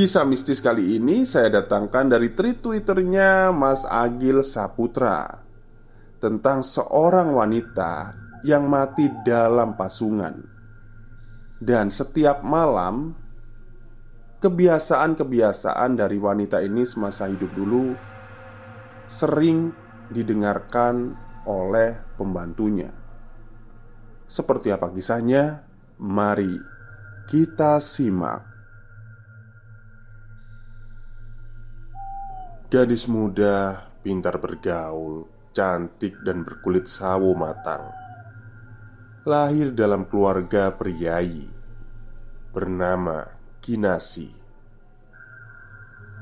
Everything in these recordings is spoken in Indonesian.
Kisah mistis kali ini saya datangkan dari tweet twitternya Mas Agil Saputra Tentang seorang wanita yang mati dalam pasungan. Dan setiap malam Kebiasaan-kebiasaan dari wanita ini semasa hidup dulu Sering didengarkan oleh pembantunya. Seperti apa kisahnya? Mari kita simak Gadis muda, pintar bergaul, cantik dan berkulit sawo matang. Lahir dalam keluarga priayi Bernama Kinasi.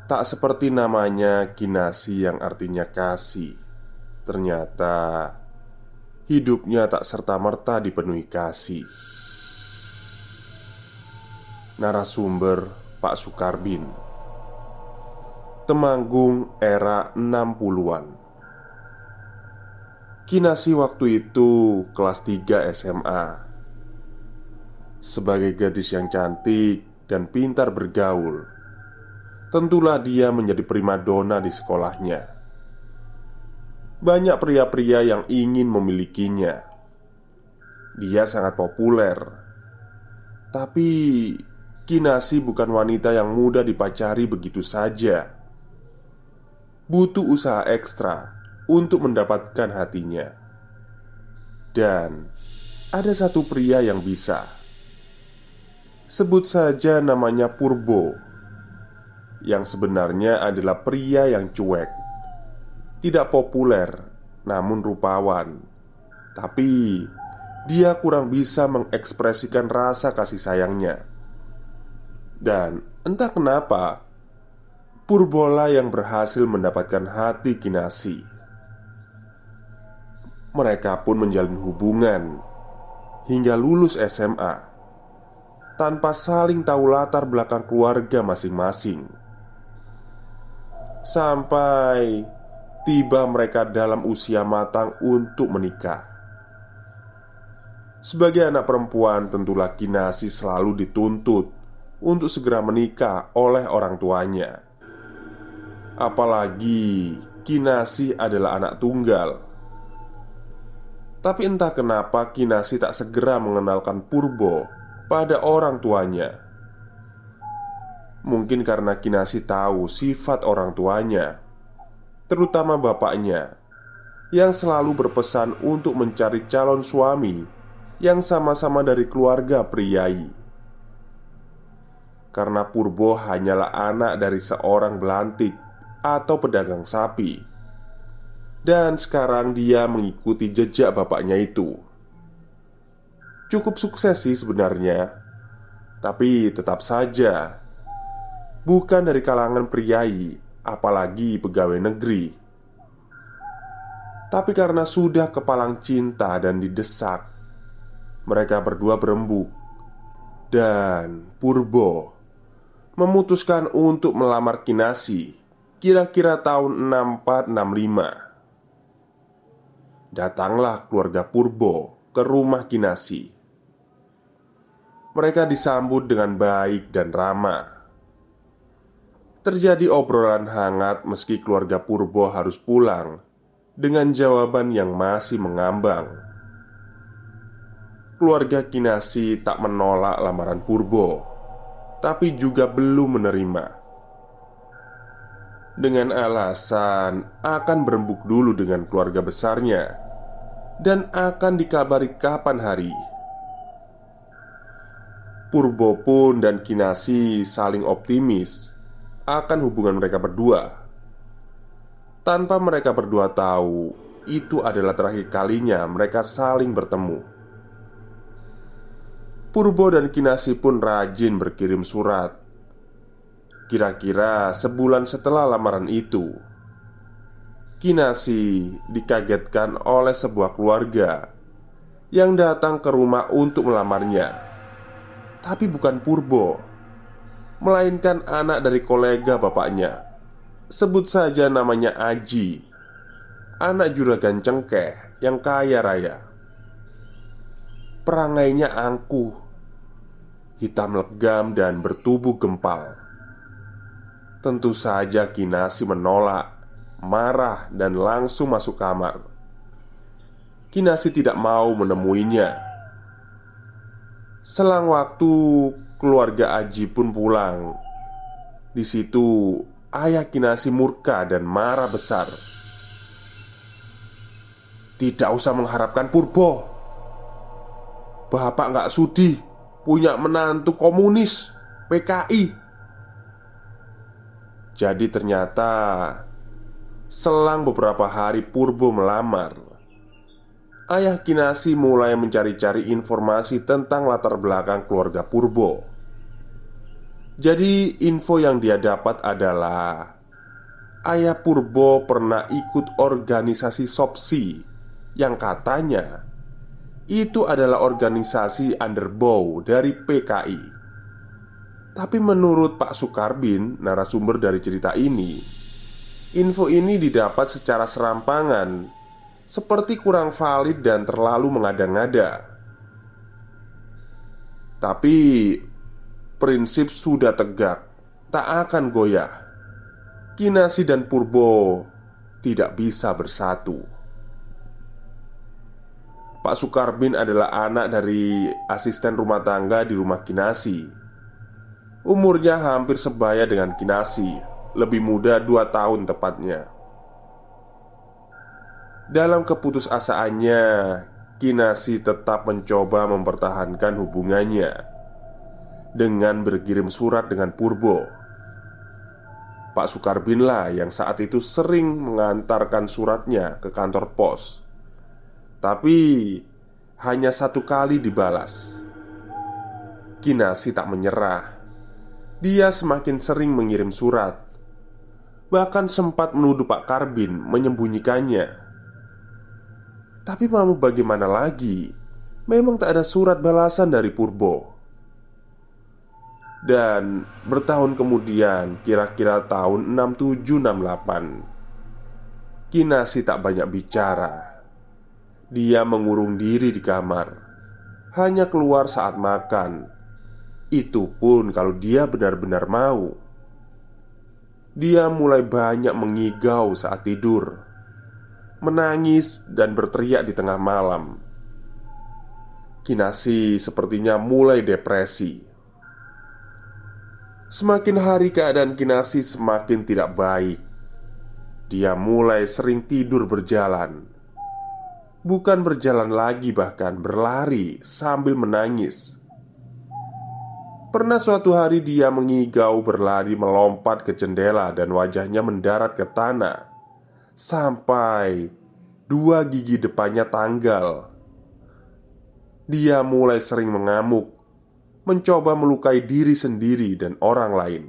Tak seperti namanya Kinasi yang artinya kasih Ternyata Hidupnya tak serta-merta dipenuhi kasih. Narasumber Pak Sukarbin Temanggung era 60-an Kinasi waktu itu kelas 3 SMA Sebagai gadis yang cantik dan pintar bergaul Tentulah dia menjadi primadona di sekolahnya. Banyak pria-pria yang ingin memilikinya. Dia sangat populer. Tapi Kinasi bukan wanita yang mudah dipacari begitu saja butuh usaha ekstra untuk mendapatkan hatinya. Dan ada satu pria yang bisa. Sebut saja namanya Purbo. Yang sebenarnya adalah pria yang cuek. Tidak populer, namun rupawan. Tapi dia kurang bisa mengekspresikan rasa kasih sayangnya. Dan entah kenapa, Purbola yang berhasil mendapatkan hati Kinasi. Mereka pun menjalin hubungan hingga lulus SMA tanpa saling tahu latar belakang keluarga masing-masing. Sampai tiba mereka dalam usia matang untuk menikah. Sebagai anak perempuan, tentulah Kinasi selalu dituntut untuk segera menikah oleh orang tuanya. Apalagi Kinasi adalah anak tunggal. Tapi entah kenapa Kinasi tak segera mengenalkan Purbo pada orang tuanya. Mungkin karena Kinasi tahu sifat orang tuanya Terutama bapaknya Yang selalu berpesan untuk mencari calon suami Yang sama-sama dari keluarga priai Karena Purbo hanyalah anak dari seorang belantik atau pedagang sapi, dan sekarang dia mengikuti jejak bapaknya itu. Cukup sukses sih sebenarnya, tapi tetap saja bukan dari kalangan priai, apalagi pegawai negeri. Tapi karena sudah kepalang cinta dan didesak, mereka berdua berembuk. Dan Purbo memutuskan untuk melamar Kinasi kira-kira tahun 6465. Datanglah keluarga Purbo ke rumah Kinasi. Mereka disambut dengan baik dan ramah. Terjadi obrolan hangat meski keluarga Purbo harus pulang dengan jawaban yang masih mengambang keluarga Kinasi tak menolak lamaran Purbo, tapi juga belum menerima. Dengan alasan akan berembuk dulu dengan keluarga besarnya dan akan dikabari kapan hari. Purbo pun dan Kinasi saling optimis akan hubungan mereka berdua. Tanpa mereka berdua tahu, itu adalah terakhir kalinya mereka saling bertemu. Purbo dan Kinasi pun rajin berkirim surat. Kira-kira sebulan setelah lamaran itu, Kinasi dikagetkan oleh sebuah keluarga yang datang ke rumah untuk melamarnya. Tapi bukan Purbo, melainkan anak dari kolega bapaknya. Sebut saja namanya Aji, anak juragan cengkeh yang kaya raya. Perangainya angkuh Hitam legam dan bertubuh gempal Tentu saja Kinasi menolak Marah dan langsung masuk kamar. Kinasi tidak mau menemuinya. Selang waktu keluarga Aji pun pulang. Di situ ayah Kinasi murka dan marah besar. Tidak usah mengharapkan Purbo Bapak nggak sudi punya menantu komunis PKI Jadi ternyata Selang beberapa hari Purbo melamar Ayah Kinasi mulai mencari-cari informasi tentang latar belakang keluarga Purbo Jadi info yang dia dapat adalah Ayah Purbo pernah ikut organisasi Sopsi Yang katanya itu adalah organisasi underbow dari PKI. Tapi menurut Pak Sukarbin, narasumber dari cerita ini, info ini didapat secara serampangan, seperti kurang valid dan terlalu mengada-ngada. Tapi prinsip sudah tegak, tak akan goyah. Kinasi dan Purbo tidak bisa bersatu. Pak Sukarbin adalah anak dari asisten rumah tangga di rumah Kinasi Umurnya hampir sebaya dengan Kinasi Lebih muda dua tahun tepatnya Dalam keputusasaannya Kinasi tetap mencoba mempertahankan hubungannya Dengan berkirim surat dengan Purbo Pak Sukarbin lah yang saat itu sering mengantarkan suratnya ke kantor pos tapi hanya satu kali dibalas. Kinasi tak menyerah. Dia semakin sering mengirim surat, bahkan sempat menuduh Pak Karbin menyembunyikannya. Tapi mau bagaimana lagi? Memang tak ada surat balasan dari Purbo. Dan bertahun kemudian, kira-kira tahun 6768, Kinasi tak banyak bicara dia mengurung diri di kamar, hanya keluar saat makan. Itu pun kalau dia benar-benar mau. Dia mulai banyak mengigau saat tidur, menangis, dan berteriak di tengah malam. Kinasi sepertinya mulai depresi. Semakin hari keadaan Kinasi semakin tidak baik. Dia mulai sering tidur berjalan Bukan berjalan lagi, bahkan berlari sambil menangis. Pernah suatu hari dia mengigau berlari melompat ke jendela dan wajahnya mendarat ke tanah. Sampai dua gigi depannya tanggal. Dia mulai sering mengamuk Mencoba melukai diri sendiri dan orang lain.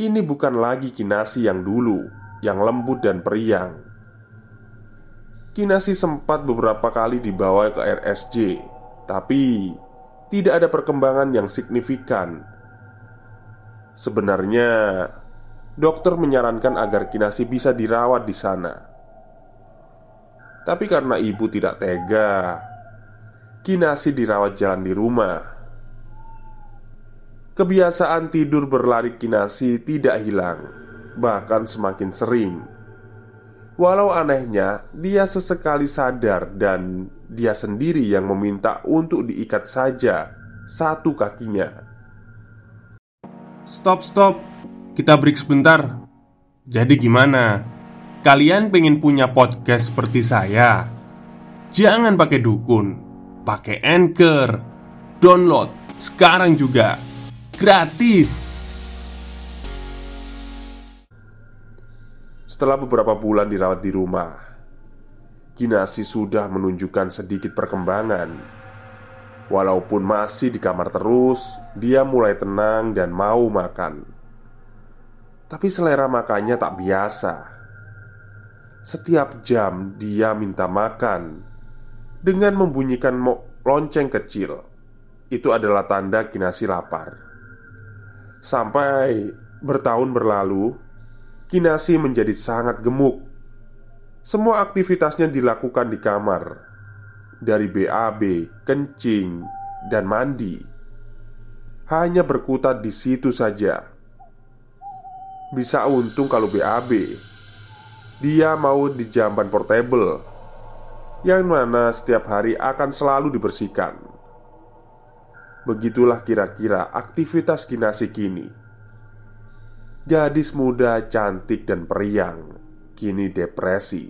Ini bukan lagi kinasi yang dulu Yang lembut dan periang. Kinasi sempat beberapa kali dibawa ke RSJ, tapi tidak ada perkembangan yang signifikan. Sebenarnya, dokter menyarankan agar Kinasi bisa dirawat di sana. Tapi karena ibu tidak tega, Kinasi dirawat jalan di rumah. Kebiasaan tidur berlari Kinasi tidak hilang, bahkan semakin sering. Walau anehnya, dia sesekali sadar dan dia sendiri yang meminta untuk diikat saja satu kakinya. Stop, stop. Kita break sebentar. Jadi gimana? Kalian pengen punya podcast seperti saya? Jangan pakai dukun, pakai Anchor. Download sekarang juga. Gratis. Setelah beberapa bulan dirawat di rumah, Kinasi sudah menunjukkan sedikit perkembangan. Walaupun masih di kamar terus, dia mulai tenang dan mau makan. Tapi selera makannya tak biasa. Setiap jam dia minta makan dengan membunyikan lonceng kecil. Itu adalah tanda Kinasi lapar. Sampai bertahun berlalu, Kinasi menjadi sangat gemuk. Semua aktivitasnya dilakukan di kamar, dari BAB, kencing, dan mandi. Hanya berkutat di situ saja. Bisa untung kalau BAB, dia mau di jamban portable, yang mana setiap hari akan selalu dibersihkan. Begitulah kira-kira aktivitas Kinasi kini. Gadis muda cantik dan periang Kini depresi.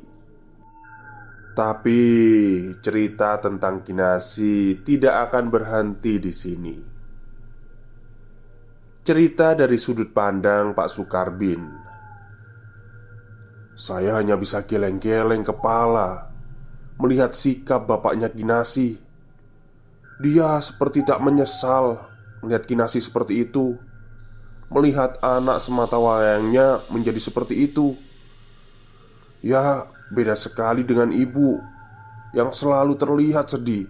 Tapi cerita tentang Kinasi tidak akan berhenti di sini. Cerita dari sudut pandang Pak Sukarbin. Saya hanya bisa geleng-geleng kepala Melihat sikap bapaknya Kinasi Dia seperti tak menyesal Melihat Kinasi seperti itu. Melihat anak semata wayangnya menjadi seperti itu. Ya, beda sekali dengan ibu yang selalu terlihat sedih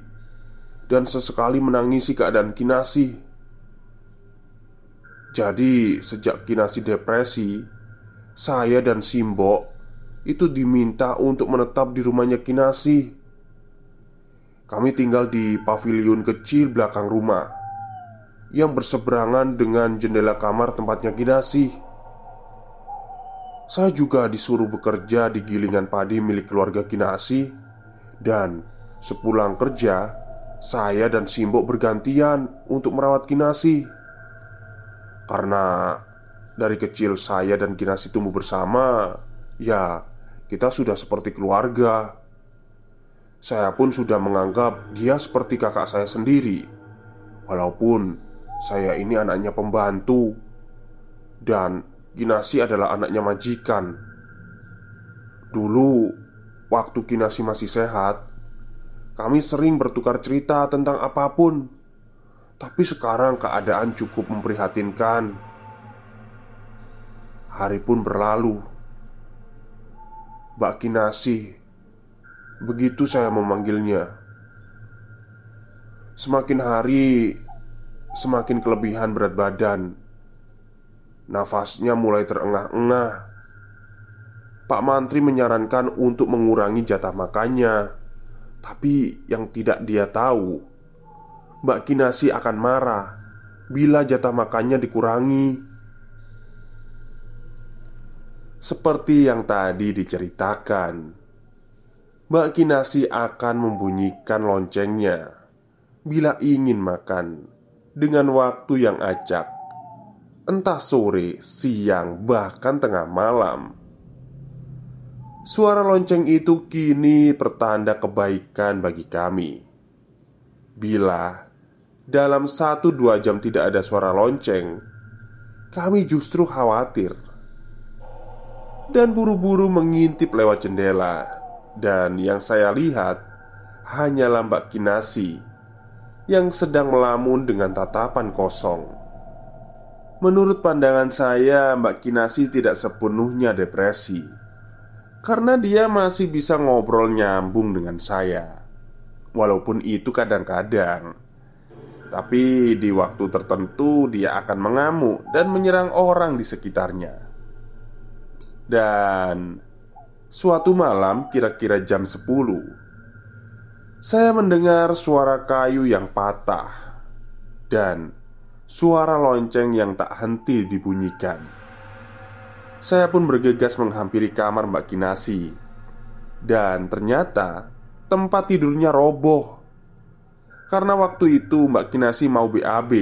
dan sesekali menangisi keadaan Kinasi. Jadi, sejak Kinasi depresi, saya dan Simbo itu diminta untuk menetap di rumahnya Kinasi. Kami tinggal di pavilion kecil belakang rumah yang berseberangan dengan jendela kamar tempatnya Kinasi. Saya juga disuruh bekerja di gilingan padi milik keluarga Kinasi dan sepulang kerja, saya dan Simbo bergantian untuk merawat Kinasi. Karena dari kecil saya dan Kinasi tumbuh bersama, ya kita sudah seperti keluarga. Saya pun sudah menganggap dia seperti kakak saya sendiri, walaupun saya ini anaknya pembantu Dan Kinasi adalah anaknya majikan. Dulu Waktu Kinasi masih sehat Kami sering bertukar cerita tentang apa pun. Tapi sekarang keadaan cukup memprihatinkan. Hari pun berlalu. Mbak Kinasi Begitu saya memanggilnya. Semakin hari semakin kelebihan berat badan. Nafasnya mulai terengah-engah. Pak Mantri menyarankan untuk mengurangi jatah makannya, tapi yang tidak dia tahu, Mbak Kinasi akan marah bila jatah makannya dikurangi. Seperti yang tadi diceritakan, Mbak Kinasi akan membunyikan loncengnya bila ingin makan dengan waktu yang acak, entah sore, siang, bahkan tengah malam. Suara lonceng itu kini pertanda kebaikan bagi kami. Bila dalam satu dua jam tidak ada suara lonceng, kami justru khawatir dan buru-buru mengintip lewat jendela. Dan yang saya lihat hanyalah Mbak Kinasi yang sedang melamun dengan tatapan kosong. Menurut pandangan saya, Mbak Kinasi tidak sepenuhnya depresi. karena dia masih bisa ngobrol nyambung dengan saya. Walaupun itu kadang-kadang, tapi di waktu tertentu dia akan mengamuk dan menyerang orang di sekitarnya. Dan suatu malam kira-kira jam 10 Saya mendengar suara kayu yang patah Dan suara lonceng yang tak henti dibunyikan. Saya pun bergegas menghampiri kamar Mbak Kinasi. Dan ternyata tempat tidurnya roboh. Karena waktu itu Mbak Kinasi mau BAB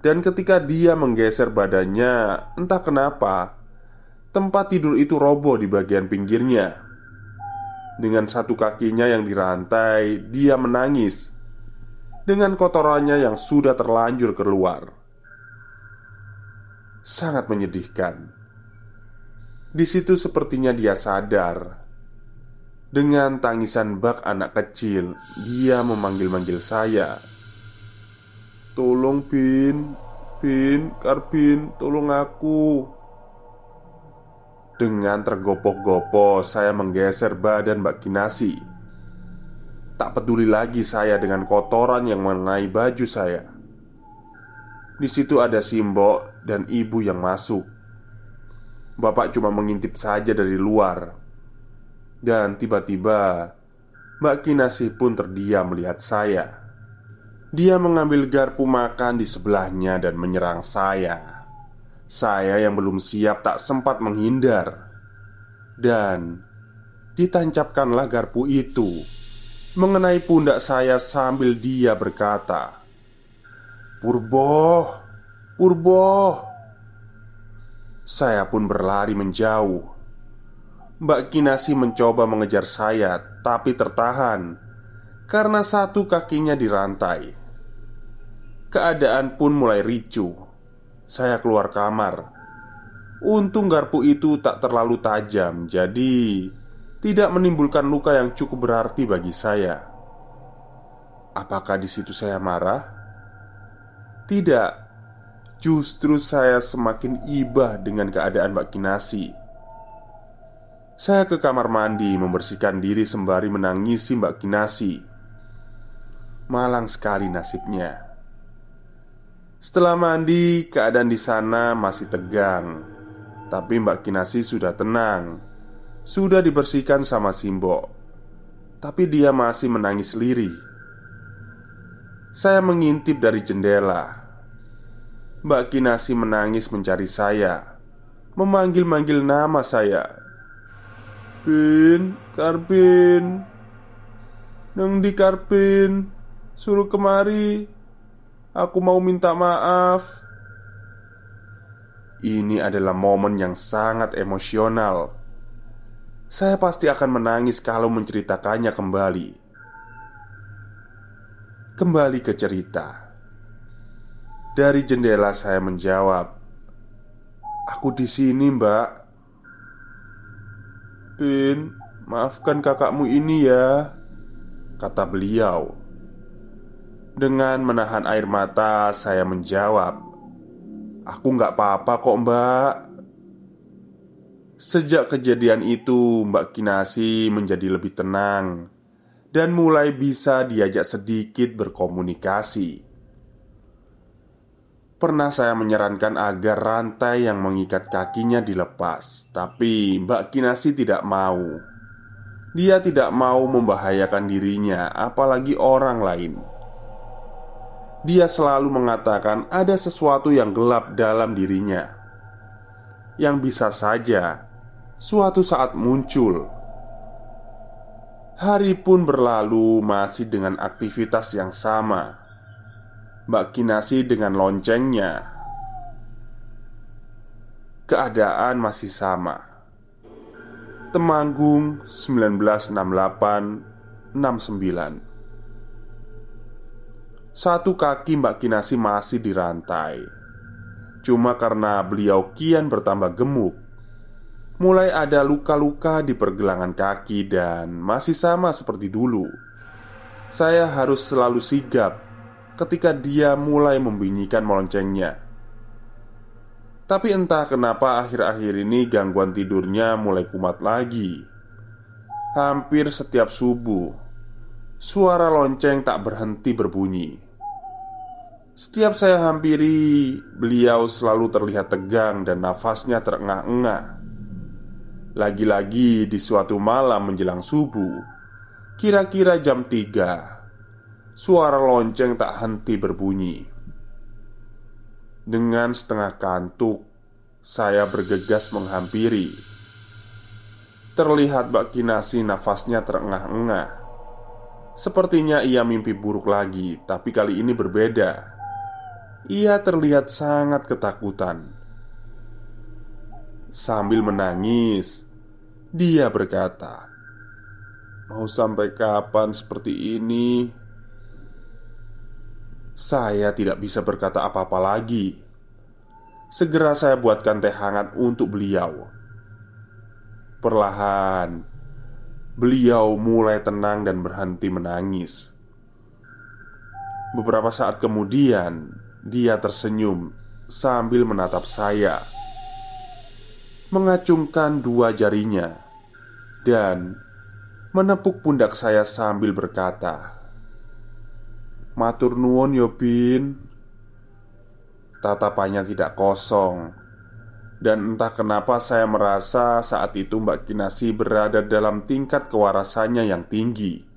Dan ketika dia menggeser badannya Entah kenapa Tempat tidur itu roboh di bagian pinggirnya. Dengan satu kakinya yang dirantai Dia menangis Dengan kotorannya yang sudah terlanjur keluar Sangat menyedihkan Di situ sepertinya dia sadar dengan tangisan bak anak kecil, dia memanggil-manggil saya. "Tolong, Bin, Bin, Karbin, tolong aku." Dengan tergopoh-gopoh, saya menggeser badan Mbak Kinasi. Tak peduli lagi saya dengan kotoran yang mengenai baju saya. Di situ ada Simbok dan ibu yang masuk. Bapak cuma mengintip saja dari luar. Dan tiba-tiba Mbak Kinasi pun terdiam melihat saya. Dia mengambil garpu makan di sebelahnya dan menyerang saya. Saya yang belum siap tak sempat menghindar. Dan Ditancapkanlah garpu itu Mengenai pundak saya sambil dia berkata Purbo Purbo Saya pun berlari menjauh Mbak Kinasi mencoba mengejar saya, tapi tertahan karena satu kakinya dirantai. Keadaan pun mulai ricu. Saya keluar kamar. Untung garpu itu tak terlalu tajam, jadi tidak menimbulkan luka yang cukup berarti bagi saya. Apakah di situ saya marah? Tidak, justru saya semakin ibah dengan keadaan Mbak Kinasi. Saya ke kamar mandi membersihkan diri sembari menangisi Mbak Kinasi. Malang sekali nasibnya. Setelah mandi, keadaan di sana masih tegang. Tapi Mbak Kinasi sudah tenang. Sudah dibersihkan sama Simbo. Tapi dia masih menangis lirih. Saya mengintip dari jendela. Mbak Kinasi menangis mencari saya, memanggil-manggil nama saya Bin, Karbin Neng di Karbin Suruh kemari Aku mau minta maaf Ini adalah momen yang sangat emosional Saya pasti akan menangis kalau menceritakannya kembali. Kembali ke cerita. Dari jendela saya menjawab Aku di sini, Mbak. Pin, maafkan kakakmu ini ya Kata beliau. Dengan menahan air mata saya menjawab Aku nggak apa-apa kok mbak Sejak kejadian itu Mbak Kinasi menjadi lebih tenang Dan mulai bisa diajak sedikit berkomunikasi Pernah saya menyarankan agar rantai yang mengikat kakinya dilepas, tapi Mbak Kinasi tidak mau. Dia tidak mau membahayakan dirinya, apalagi orang lain. Dia selalu mengatakan ada sesuatu yang gelap dalam dirinya yang bisa saja suatu saat muncul. Hari pun berlalu, masih dengan aktivitas yang sama. Mbak Kinasi dengan loncengnya. Keadaan masih sama. Temanggung 1968 69 Satu kaki Mbak Kinasi masih dirantai Cuma karena beliau kian bertambah gemuk Mulai ada luka-luka di pergelangan kaki dan masih sama seperti dulu. Saya harus selalu sigap ketika dia mulai membunyikan loncengnya. Tapi entah kenapa akhir-akhir ini gangguan tidurnya mulai kumat lagi. Hampir setiap subuh Suara lonceng tak berhenti berbunyi. Setiap saya hampiri Beliau selalu terlihat tegang dan nafasnya terengah-engah Lagi-lagi di suatu malam menjelang subuh Kira-kira jam 3 Suara lonceng tak henti berbunyi dengan setengah kantuk, saya bergegas menghampiri. Terlihat Mbak Kinasi nafasnya terengah-engah. Sepertinya ia mimpi buruk lagi, tapi kali ini berbeda. Ia terlihat sangat ketakutan. Sambil menangis, dia berkata, "Mau sampai kapan seperti ini?" Saya tidak bisa berkata apa-apa lagi. Segera saya buatkan teh hangat untuk beliau. Perlahan, beliau mulai tenang dan berhenti menangis. Beberapa saat kemudian, dia tersenyum sambil menatap saya, mengacungkan dua jarinya, dan menepuk pundak saya sambil berkata, Matur nuwun yo Bin. Tatapannya tidak kosong Dan entah kenapa saya merasa saat itu Mbak Kinasi berada dalam tingkat kewarasannya yang tinggi